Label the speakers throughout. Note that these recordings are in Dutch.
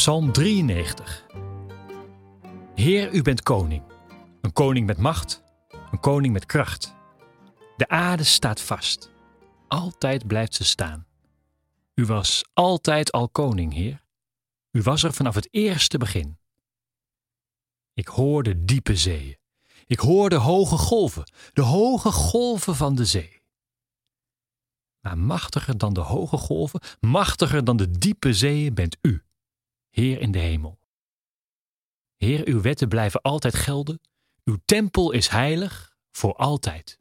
Speaker 1: Psalm 93. Heer, u bent koning. Een koning met macht, een koning met kracht. De aarde staat vast. Altijd blijft ze staan. U was altijd al koning, Heer. U was er vanaf het eerste begin. Ik hoorde diepe zeeën. Ik hoorde hoge golven, de hoge golven van de zee. Maar machtiger dan de hoge golven, machtiger dan de diepe zeeën bent u, Heer in de hemel. Heer, uw wetten blijven altijd gelden, uw tempel is heilig voor altijd.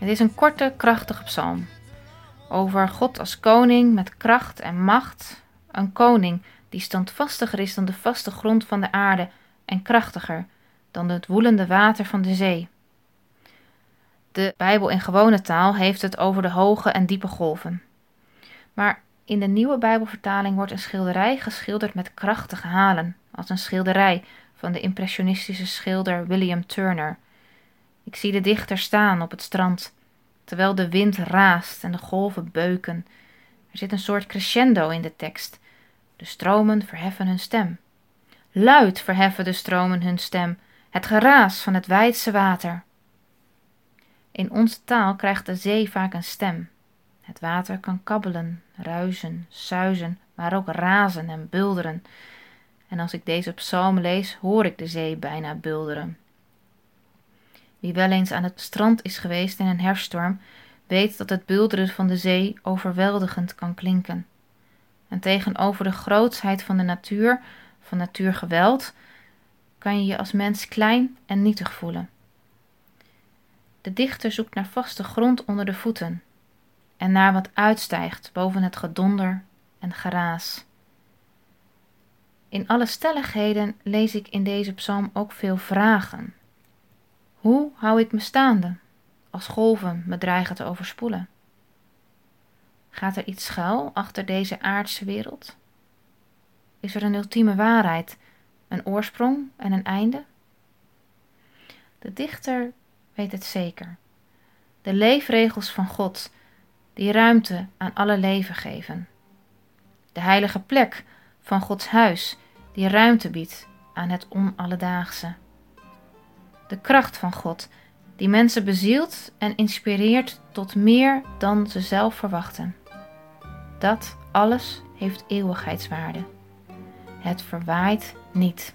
Speaker 2: Het is een korte, krachtige psalm. Over God als koning met kracht en macht. Een koning die standvastiger is dan de vaste grond van de aarde en krachtiger dan het woelende water van de zee. De Bijbel in gewone taal heeft het over de hoge en diepe golven. Maar in de nieuwe Bijbelvertaling wordt een schilderij geschilderd met krachtige halen, als een schilderij van de impressionistische schilder William Turner. Ik zie de dichter staan op het strand, terwijl de wind raast en de golven beuken. Er zit een soort crescendo in de tekst. De stromen verheffen hun stem. Luid verheffen de stromen hun stem, het geraas van het wijdse water. In onze taal krijgt de zee vaak een stem. Het water kan kabbelen, ruisen, suizen, maar ook razen en bulderen. En als ik deze psalm lees, hoor ik de zee bijna bulderen. Wie wel eens aan het strand is geweest in een herfststorm, weet dat het bulderen van de zee overweldigend kan klinken. En tegenover de grootsheid van de natuur, van natuurgeweld, kan je je als mens klein en nietig voelen. De dichter zoekt naar vaste grond onder de voeten en naar wat uitstijgt boven het gedonder en geraas. In alle stelligheden lees ik in deze psalm ook veel vragen. Hoe hou ik me staande als golven me dreigen te overspoelen? Gaat er iets schuil achter deze aardse wereld? Is er een ultieme waarheid, een oorsprong en een einde? De dichter weet het zeker. De leefregels van God, die ruimte aan alle leven geven. De heilige plek van Gods huis, die ruimte biedt aan het onalledaagse. De kracht van God, die mensen bezielt en inspireert tot meer dan ze zelf verwachten. Dat alles heeft eeuwigheidswaarde. Het verwaait niet.